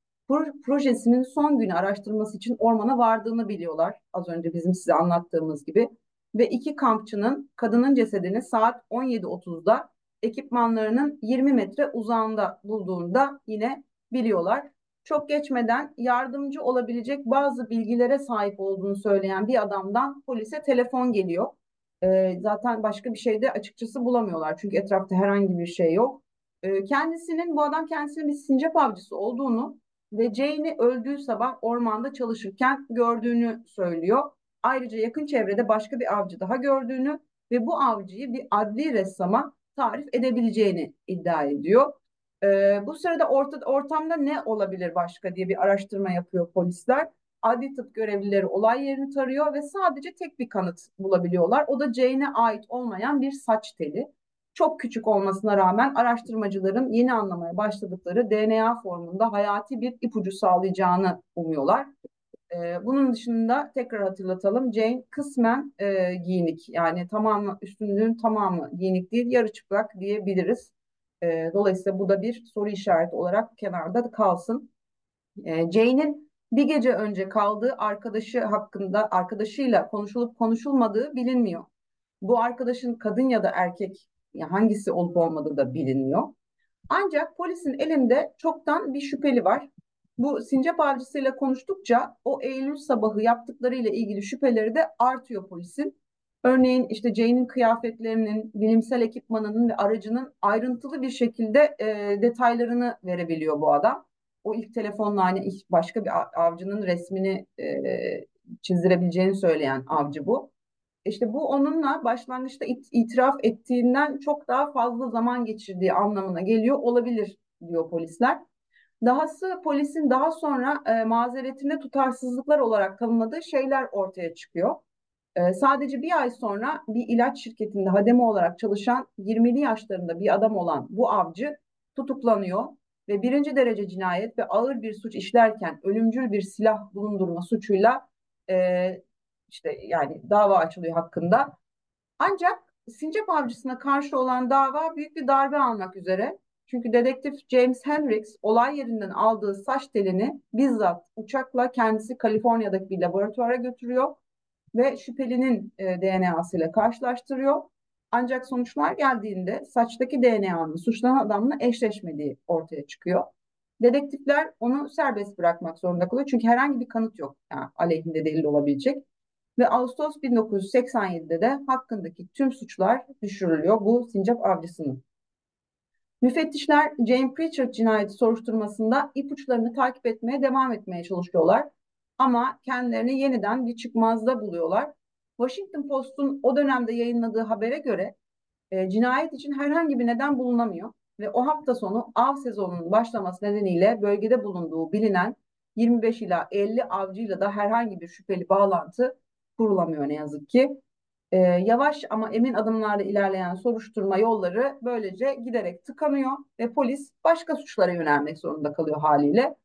projesinin son günü araştırması için ormana vardığını biliyorlar. Az önce bizim size anlattığımız gibi. Ve iki kampçının kadının cesedini saat 17.30'da ekipmanlarının 20 metre uzağında bulduğunu da yine biliyorlar. Çok geçmeden yardımcı olabilecek bazı bilgilere sahip olduğunu söyleyen bir adamdan polise telefon geliyor. Ee, zaten başka bir şey de açıkçası bulamıyorlar. Çünkü etrafta herhangi bir şey yok. Ee, kendisinin, bu adam kendisinin bir sincap avcısı olduğunu ve Jane'i öldüğü sabah ormanda çalışırken gördüğünü söylüyor. Ayrıca yakın çevrede başka bir avcı daha gördüğünü ve bu avcıyı bir adli ressama tarif edebileceğini iddia ediyor. Ee, bu sırada orta, ortamda ne olabilir başka diye bir araştırma yapıyor polisler. Adli tıp görevlileri olay yerini tarıyor ve sadece tek bir kanıt bulabiliyorlar. O da Jane'e ait olmayan bir saç teli. Çok küçük olmasına rağmen araştırmacıların yeni anlamaya başladıkları DNA formunda hayati bir ipucu sağlayacağını umuyorlar. Ee, bunun dışında tekrar hatırlatalım. Jane kısmen e, giyinik yani tamamı üstünlüğün tamamı giyinik değil yarı çıplak diyebiliriz. E, dolayısıyla bu da bir soru işareti olarak kenarda kalsın. E, Jane'in bir gece önce kaldığı arkadaşı hakkında arkadaşıyla konuşulup konuşulmadığı bilinmiyor. Bu arkadaşın kadın ya da erkek yani hangisi olup olmadığı da bilinmiyor. Ancak polisin elinde çoktan bir şüpheli var. Bu sincap avcısıyla konuştukça o Eylül sabahı yaptıklarıyla ilgili şüpheleri de artıyor polisin. Örneğin işte Jane'in kıyafetlerinin, bilimsel ekipmanının ve aracının ayrıntılı bir şekilde e, detaylarını verebiliyor bu adam. O ilk telefonla hani başka bir avcının resmini e, çizdirebileceğini söyleyen avcı bu. İşte bu onunla başlangıçta it itiraf ettiğinden çok daha fazla zaman geçirdiği anlamına geliyor olabilir diyor polisler. Dahası polisin daha sonra e, mazeretinde tutarsızlıklar olarak tanımladığı şeyler ortaya çıkıyor. E, sadece bir ay sonra bir ilaç şirketinde hademe olarak çalışan 20'li yaşlarında bir adam olan bu avcı tutuklanıyor ve birinci derece cinayet ve ağır bir suç işlerken ölümcül bir silah bulundurma suçuyla e, işte yani dava açılıyor hakkında. Ancak sincap avcısına karşı olan dava büyük bir darbe almak üzere. Çünkü dedektif James Hendricks olay yerinden aldığı saç telini bizzat uçakla kendisi Kaliforniya'daki bir laboratuvara götürüyor ve şüphelinin e, DNA'sı ile karşılaştırıyor. Ancak sonuçlar geldiğinde saçtaki DNA'nın suçlanan adamla eşleşmediği ortaya çıkıyor. Dedektifler onu serbest bırakmak zorunda kalıyor çünkü herhangi bir kanıt yok yani aleyhinde delil olabilecek. Ve Ağustos 1987'de de hakkındaki tüm suçlar düşürülüyor bu sincap avcısının. Müfettişler Jane Pritchard cinayeti soruşturmasında ipuçlarını takip etmeye devam etmeye çalışıyorlar. Ama kendilerini yeniden bir çıkmazda buluyorlar. Washington Post'un o dönemde yayınladığı habere göre e, cinayet için herhangi bir neden bulunamıyor ve o hafta sonu av sezonunun başlaması nedeniyle bölgede bulunduğu bilinen 25 ila 50 avcıyla da herhangi bir şüpheli bağlantı kurulamıyor ne yazık ki. Ee, yavaş ama emin adımlarla ilerleyen soruşturma yolları böylece giderek tıkanıyor ve polis başka suçlara yönelmek zorunda kalıyor haliyle.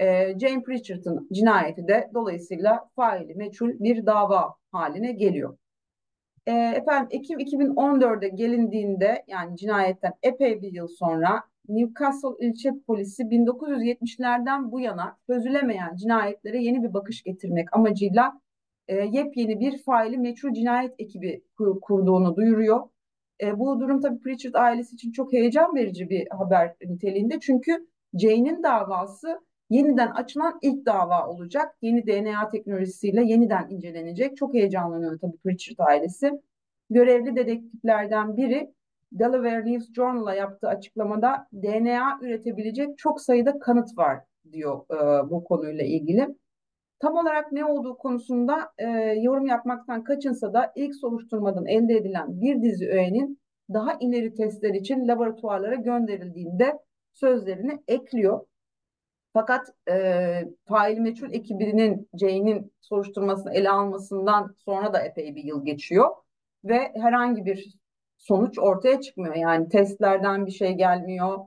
Ee, Jane Pritchard'ın cinayeti de dolayısıyla faili meçhul bir dava haline geliyor. Ee, efendim Ekim 2014'de gelindiğinde yani cinayetten epey bir yıl sonra Newcastle ilçe polisi 1970'lerden bu yana çözülemeyen cinayetlere yeni bir bakış getirmek amacıyla e, yepyeni bir faili meçhul cinayet ekibi kur, kurduğunu duyuruyor. E, bu durum tabii Pritchard ailesi için çok heyecan verici bir haber niteliğinde. Çünkü Jane'in davası yeniden açılan ilk dava olacak. Yeni DNA teknolojisiyle yeniden incelenecek. Çok heyecanlanıyor tabii Pritchard ailesi. görevli dedektiflerden biri Delaware News Journal'a yaptığı açıklamada DNA üretebilecek çok sayıda kanıt var diyor e, bu konuyla ilgili. Tam olarak ne olduğu konusunda e, yorum yapmaktan kaçınsa da ilk soruşturmadan elde edilen bir dizi öğenin daha ileri testler için laboratuvarlara gönderildiğinde sözlerini ekliyor. Fakat e, fail meçhul ekibinin Jane'in soruşturmasını ele almasından sonra da epey bir yıl geçiyor ve herhangi bir sonuç ortaya çıkmıyor. Yani testlerden bir şey gelmiyor,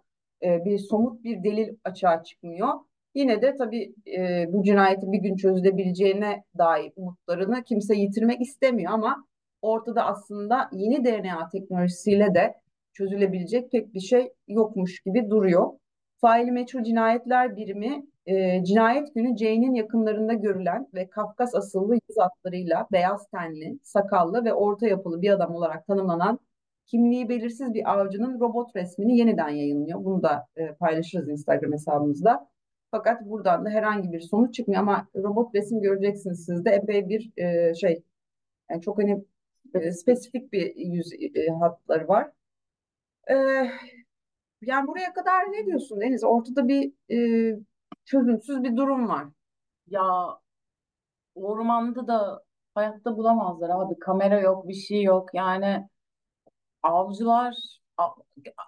e, bir somut bir delil açığa çıkmıyor. Yine de tabii e, bu cinayetin bir gün çözülebileceğine dair umutlarını kimse yitirmek istemiyor ama ortada aslında yeni DNA teknolojisiyle de çözülebilecek pek bir şey yokmuş gibi duruyor. Faili Meçhul Cinayetler Birimi e, cinayet günü Jane'in yakınlarında görülen ve Kafkas asıllı yüz hatlarıyla beyaz tenli, sakallı ve orta yapılı bir adam olarak tanımlanan kimliği belirsiz bir avcının robot resmini yeniden yayınlıyor. Bunu da e, paylaşırız Instagram hesabımızda. Fakat buradan da herhangi bir sonuç çıkmıyor ama robot resim göreceksiniz siz de epey bir e, şey yani çok hani e, spesifik bir yüz e, hatları var. E, yani buraya kadar ne diyorsun Deniz? Ortada bir e, çözümsüz bir durum var. Ya ormanda da hayatta bulamazlar abi. Kamera yok, bir şey yok. Yani avcılar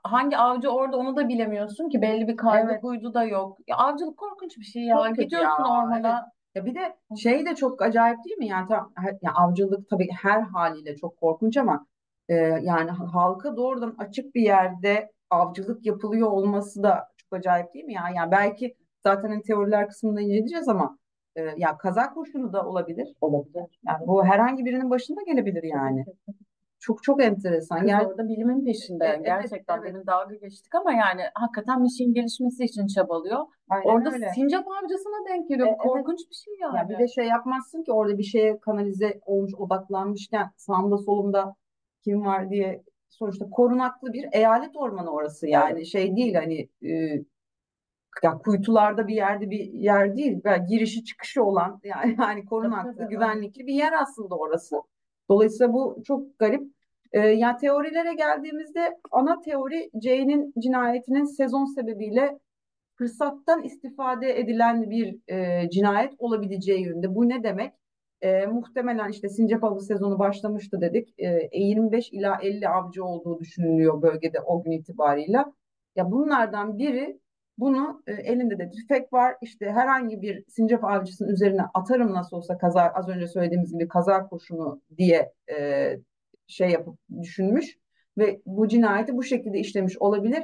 hangi avcı orada onu da bilemiyorsun ki. Belli bir kaydı Evet. kuydu da yok. Ya avcılık korkunç bir şey ya. Çok kötü Gidiyorsun ya, ormana. Ya bir de şey de çok acayip değil mi? Yani tam ya avcılık tabii her haliyle çok korkunç ama e, yani halka doğrudan açık bir yerde avcılık yapılıyor olması da çok acayip değil mi ya? Yani belki zaten hani teoriler kısmında inceleyeceğiz ama e, ya kaza kurşunu da olabilir. Olabilir. Yani bu herhangi birinin başına gelebilir yani. Çok çok enteresan. Kız Yani orada bilimin peşinde. E, evet, Gerçekten evet. demin dalga geçtik ama yani hakikaten bir şeyin gelişmesi için çabalıyor. aynen Orada öyle. sincap avcısına denk geliyor. E, evet. Korkunç bir şey yani. Ya bir de şey yapmazsın ki orada bir şeye kanalize olmuş, odaklanmışken sağımda solumda kim var diye sonuçta korunaklı bir eyalet ormanı orası yani şey değil hani e, ya kuytularda bir yerde bir yer değil yani girişi çıkışı olan yani yani korunaklı güvenlikli bir yer aslında orası. Dolayısıyla bu çok garip. E, yani teorilere geldiğimizde ana teori Jane'in cinayetinin sezon sebebiyle fırsattan istifade edilen bir e, cinayet olabileceği yönünde. Bu ne demek? E, muhtemelen işte sincap avı sezonu başlamıştı dedik. E, 25 ila 50 avcı olduğu düşünülüyor bölgede o gün itibarıyla. Ya bunlardan biri bunu e, elinde de tüfek var. İşte herhangi bir sincap avcısının üzerine atarım nasıl olsa kaza az önce söylediğimiz gibi kaza kurşunu diye e, şey yapıp düşünmüş ve bu cinayeti bu şekilde işlemiş olabilir.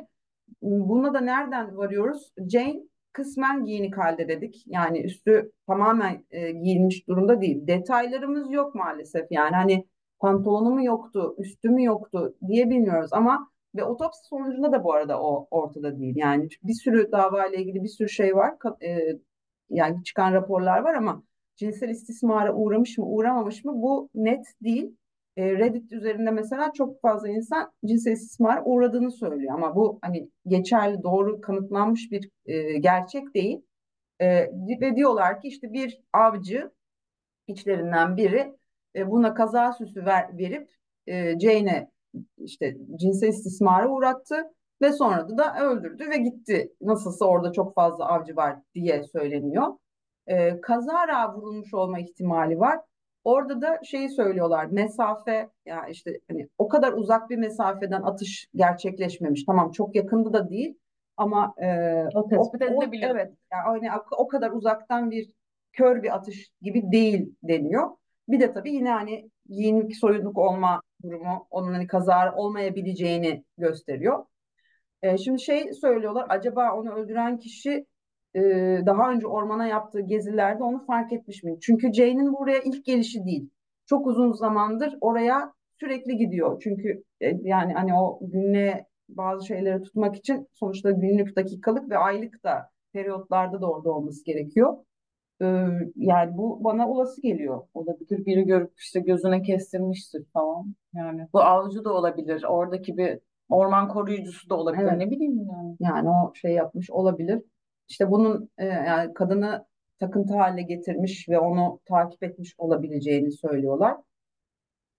Buna da nereden varıyoruz? Jane kısmen giyinik halde dedik. Yani üstü tamamen e, giyinmiş durumda değil. Detaylarımız yok maalesef. Yani hani pantolonu mu yoktu, üstü mü yoktu diye bilmiyoruz ama ve otopsi sonucunda da bu arada o ortada değil. Yani bir sürü dava ile ilgili bir sürü şey var. E, yani çıkan raporlar var ama cinsel istismara uğramış mı, uğramamış mı bu net değil. E, Reddit üzerinde mesela çok fazla insan cinsel istismara uğradığını söylüyor ama bu hani geçerli, doğru kanıtlanmış bir e, gerçek değil. E, ve diyorlar ki işte bir avcı içlerinden biri e, buna kaza süsü ver, verip e, Jane'e işte cinsel istismara uğrattı ve sonra da, öldürdü ve gitti. Nasılsa orada çok fazla avcı var diye söyleniyor. E, kazara vurulmuş olma ihtimali var. Orada da şeyi söylüyorlar mesafe ya işte hani o kadar uzak bir mesafeden atış gerçekleşmemiş. Tamam çok yakında da değil ama e, O tespit edilebiliyor. Evet yani hani o kadar uzaktan bir kör bir atış gibi değil deniyor. Bir de tabii yine hani giyinik soyunluk olma durumu onun hani kazara olmayabileceğini gösteriyor. E, şimdi şey söylüyorlar acaba onu öldüren kişi e, daha önce ormana yaptığı gezilerde onu fark etmiş mi? Çünkü Jane'in buraya ilk gelişi değil. Çok uzun zamandır oraya sürekli gidiyor. Çünkü e, yani hani o günlüğe bazı şeyleri tutmak için sonuçta günlük, dakikalık ve aylık da periyotlarda da orada olması gerekiyor. E, yani bu bana olası geliyor. Olabilir. Biri görüp işte gözüne kestirmiştir falan. Yani bu avcı da olabilir. Oradaki bir orman koruyucusu da olabilir. Evet. Ne bileyim yani. Yani o şey yapmış olabilir. İşte bunun e, yani kadını takıntı haline getirmiş ve onu takip etmiş olabileceğini söylüyorlar.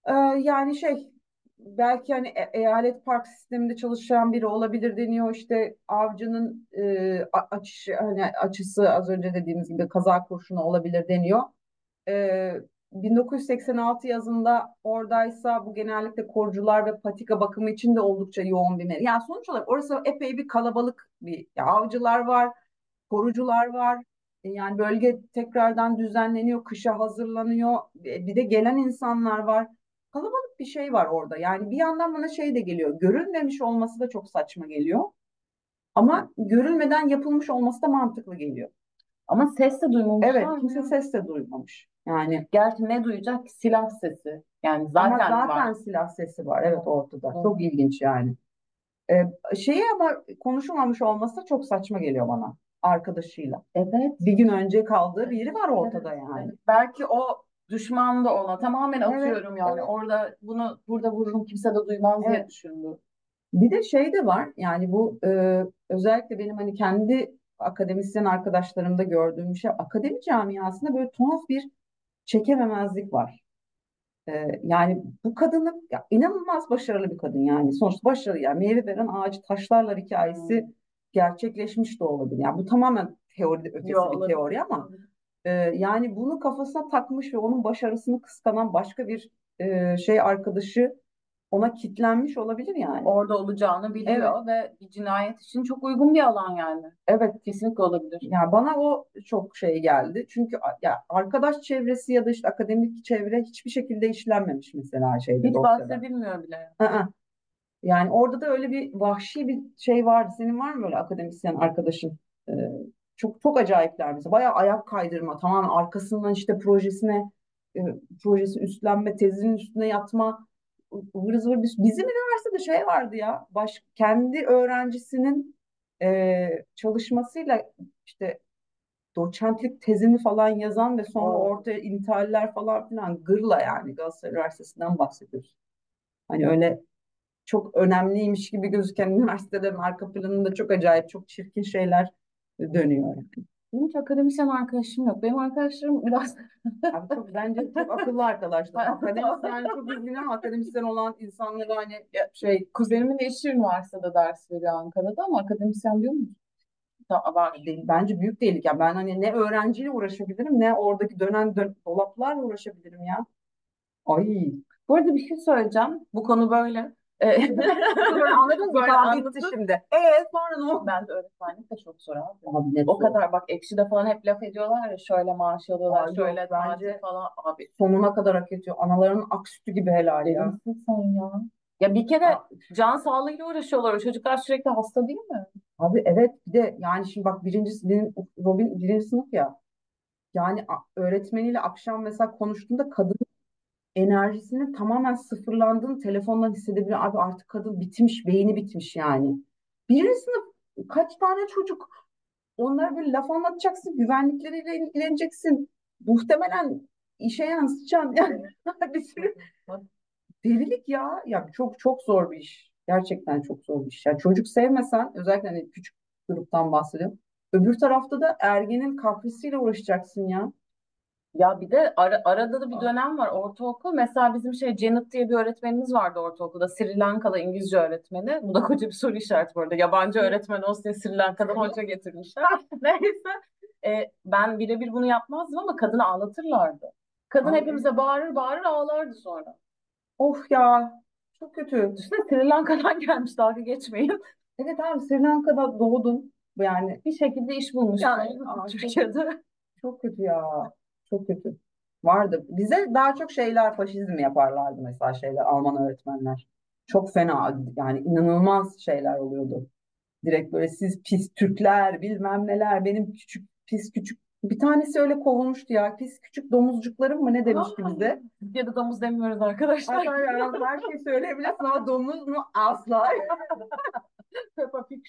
E, yani şey belki hani e- eyalet park sisteminde çalışan biri olabilir deniyor. İşte avcının e, açışı hani açısı az önce dediğimiz gibi kaza kurşunu olabilir deniyor. E, 1986 yazında oradaysa bu genellikle korucular ve patika bakımı için de oldukça yoğun bir mer. Yani sonuç olarak orası epey bir kalabalık bir ya avcılar var, korucular var. E, Yani bölge tekrardan düzenleniyor, kışa hazırlanıyor. E, Bir de gelen insanlar var. Kalabalık bir şey var orada. Yani bir yandan bana şey de geliyor. Görülmemiş olması da çok saçma geliyor. Ama görülmeden yapılmış olması da mantıklı geliyor. Ama ses de duymamışlar Evet, kimse ya? ses de duymamış. Yani Gerçi ne duyacak? Silah sesi. Yani zaten ama zaten var. silah sesi var. Evet ortada. Hı. Çok ilginç yani. Ee, şeyi ama konuşulmamış olması da çok saçma geliyor bana. Arkadaşıyla. Evet. Bir gün önce kaldığı biri var ortada yani. Evet. Belki o düşman da ona tamamen Evet, atıyorum yani. evet. Orada bunu burada vururum kimse de duymaz diye Evet. düşündü. Bir de şey de var yani bu e, özellikle benim hani kendi akademisyen arkadaşlarımda gördüğüm bir şey akademi camiasında böyle tuhaf bir çekememezlik var. E, yani bu kadının ya, inanılmaz başarılı bir kadın yani sonuçta başarılı yani meyve veren ağacı taşlarlar hikayesi Hmm. gerçekleşmiş de olabilir. Yani bu tamamen teori ötesi Yo, bir olabilir. teori ama e, yani bunu kafasına takmış ve onun başarısını kıskanan başka bir e, şey arkadaşı ona kitlenmiş olabilir yani. Orada olacağını biliyor ve bir cinayet için çok uygun bir alan yani. Evet Kesinlikle olabilir. Yani bana o çok şey geldi. Çünkü ya arkadaş çevresi ya da işte akademik çevre hiçbir şekilde işlenmemiş mesela şeyde Hiç bahsedilmiyor bile. Aa. Yani orada da öyle bir vahşi bir şey vardı. Senin var mı böyle akademisyen arkadaşın? Ee, çok çok acayipler mesela. Bayağı ayak kaydırma, tamamen arkasından işte projesine e, projesi üstlenme, tezinin üstüne yatma, ıvır zıvır. bir- Bizim üniversitede şey vardı ya. Baş, kendi öğrencisinin e, çalışmasıyla işte doçentlik tezini falan yazan ve sonra Oo. ortaya intihaller falan filan gırla yani Galatasaray Üniversitesi'nden bahsediyoruz. Hani öyle çok önemliymiş gibi gözüken üniversitelerin arka planında çok acayip, çok çirkin şeyler dönüyor yani. Benim hiç akademisyen arkadaşım yok. Benim arkadaşlarım biraz Abi çok bence çok akıllı arkadaşlar. Akademisyen çok üzgünüm ama akademisyen olan insanları hani şey kuzenimin eşi üniversitede ders veriyor Ankara'da ama akademisyen diyor musun? Var. değil, bence büyük değillik. Yani ben hani ne öğrenciyle uğraşabilirim ne oradaki dönen dön dolaplarla uğraşabilirim ya. Ay. Bu arada bir şey söyleyeceğim. Bu konu böyle. Ee, Anladın mı? Böyle bitti şimdi. Ee sonra ne oldu? Ben de öğretmenlik de çok zor abi. Abi ne O zor. kadar bak Ekşi'de falan hep laf ediyorlar ya şöyle maaş alıyorlar, yok, şöyle tatil bence- falan. Abi Sonuna kadar hak ediyor. Analarının ak sütü gibi helal deli ya. misin sen ya? Ya bir kere Aa. can sağlığıyla uğraşıyorlar. O çocuklar sürekli hasta değil mi? Abi evet bir de yani şimdi bak birincisi benim Robin birinci sınıf ya. Yani a- öğretmeniyle akşam mesela konuştuğunda kadının enerjisinin tamamen sıfırlandığını telefondan hissedebiliyor. Abi artık kadın bitmiş, beyni bitmiş yani. Birinci sınıf kaç tane çocuk? Onlara böyle laf anlatacaksın, güvenlikleriyle ilgileneceksin. Muhtemelen işe yansıtacaksın. Yani bir sürü delilik ya. Ya çok çok zor bir iş. Gerçekten çok zor bir iş. Yani çocuk sevmesen özellikle hani küçük gruptan bahsediyorum. Öbür tarafta da ergenin kaprisiyle uğraşacaksın ya. Ya bir de ara- arada da bir dönem var ortaokul. Mesela bizim şey Janet diye bir öğretmenimiz vardı ortaokulda. Sri Lankalı İngilizce öğretmeni. Bu da koca bir soru işareti bu arada. Yabancı öğretmen olsun diye Sri Lanka'dan hoca getirmişler. Neyse. E, ben birebir bunu yapmazdım ama kadını ağlatırlardı. Kadın hepimize bağırır bağırır ağlardı sonra. Of ya. Çok kötü. Düşünsene Sri Lanka'dan gelmiş dalga geçmeyin. Evet abi Sri Lanka'da doğdun. Yani Bir şekilde iş bulmuş Yani, aa, Türkiye'de. çok kötü ya. Çok kötü. Vardı. Bize daha çok şeyler faşizm yaparlardı mesela şeyler Alman öğretmenler. Çok fena yani inanılmaz şeyler oluyordu. Direkt böyle siz pis Türkler bilmem neler benim küçük pis küçük bir tanesi öyle kovulmuştu ya. Pis küçük domuzcuklarım mı ne demişti bize. Ya da domuz demiyoruz arkadaşlar. Arkadaşlar her şeyi söyleyebilirsin ama domuz mu asla. Peppa Pig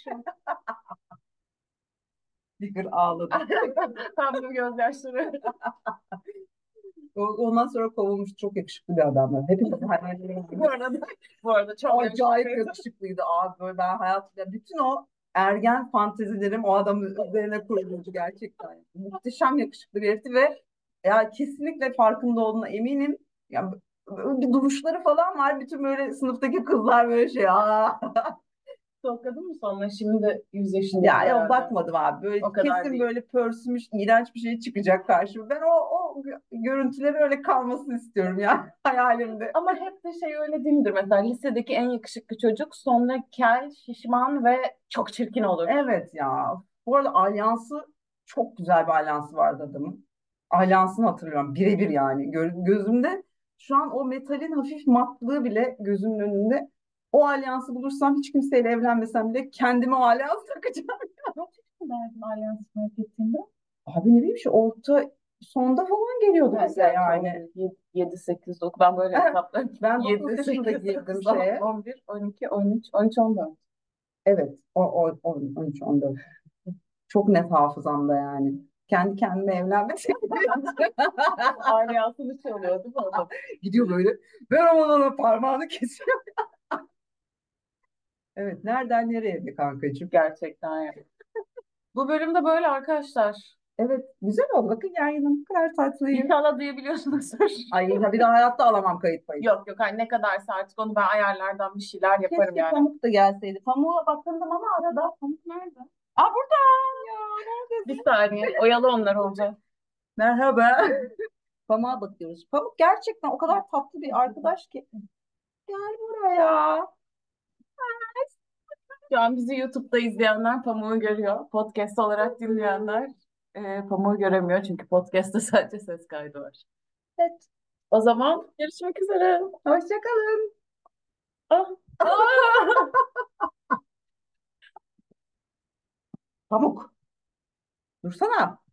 Digger ağladı. Tam gözyaşları. O- Ondan sonra kovulmuş çok yakışıklı bir adamdı. Hepimiz hayal Bu arada, bu arada çok Acayip yakışıklıydı. yakışıklıydı abi. Böyle ben hayatımda bütün o ergen fantezilerim o adamın üzerine kuruluydu gerçekten. Muhteşem yakışıklı bir herifti ve ya kesinlikle farkında olduğuna eminim. Ya bir duruşları falan var. Bütün böyle sınıftaki kızlar böyle şey. Aa. Stalkladın mı sonra? Şimdi de 100 yaşında. Ya yok bakmadım abi. Böyle O kadar kesin değil. böyle pörsümüş, iğrenç bir şey çıkacak karşıma. Ben o, o görüntüleri öyle kalmasını istiyorum ya hayalimde. Ama hep de şey öyle değil midir? Mesela lisedeki en yakışıklı çocuk sonra kel, şişman ve çok çirkin olur. Evet ya. Bu arada alyansı çok güzel bir alyansı vardı adamın. Alyansını hatırlıyorum. Birebir yani. Gö- gözümde şu an o metalin hafif matlığı bile gözümün önünde. O alyansı bulursam hiç kimseyle evlenmesem bile kendime o alyansı takacağım. Ne derdin alyansı fark ettiğinde? Abi ne bileyim şu orta sonda falan geliyordu bize yani. 7, 8, 9. Ben böyle hesaplarım. Ben 7, 9 yaşında 8, girdim 9, şeye. 11, 12, 13, 13, 14. Evet, o, o, o 13, 14. Çok net hafızamda yani. Kendi kendime evlenmesek Alyansını çalıyor değil mi gidiyor böyle. Ben onun parmağını kesiyorum. Evet, nereden nereye be kankacığım? Gerçekten ya. Bu bölümde böyle arkadaşlar. Evet, güzel oldu. Bakın yayının bu kadar tatlıyım. İnşallah duyabiliyorsunuzdur. Ay tabii de hayatta alamam kayıt payı. Yok yok hani ne kadarsa artık onu ben ayarlardan bir şeyler yaparım Keşke yani. Pamuk da gelseydi. Pamuğa bakındım ama arada. Pamuk nerede? Aa burada. Ya neredesin? Bir saniye. Oyalı onlar olacak. Merhaba. Pamuk'a bakıyoruz. Pamuk gerçekten o kadar tatlı bir arkadaş ki. Gel buraya. Şu an bizi YouTube'da izleyenler Pamuk'u görüyor. Podcast olarak dinleyenler e, Pamuk'u göremiyor çünkü podcast'ta sadece ses kaydı var. Evet. O zaman görüşmek üzere. Hoşçakalın. Ah. Pamuk. Dursana.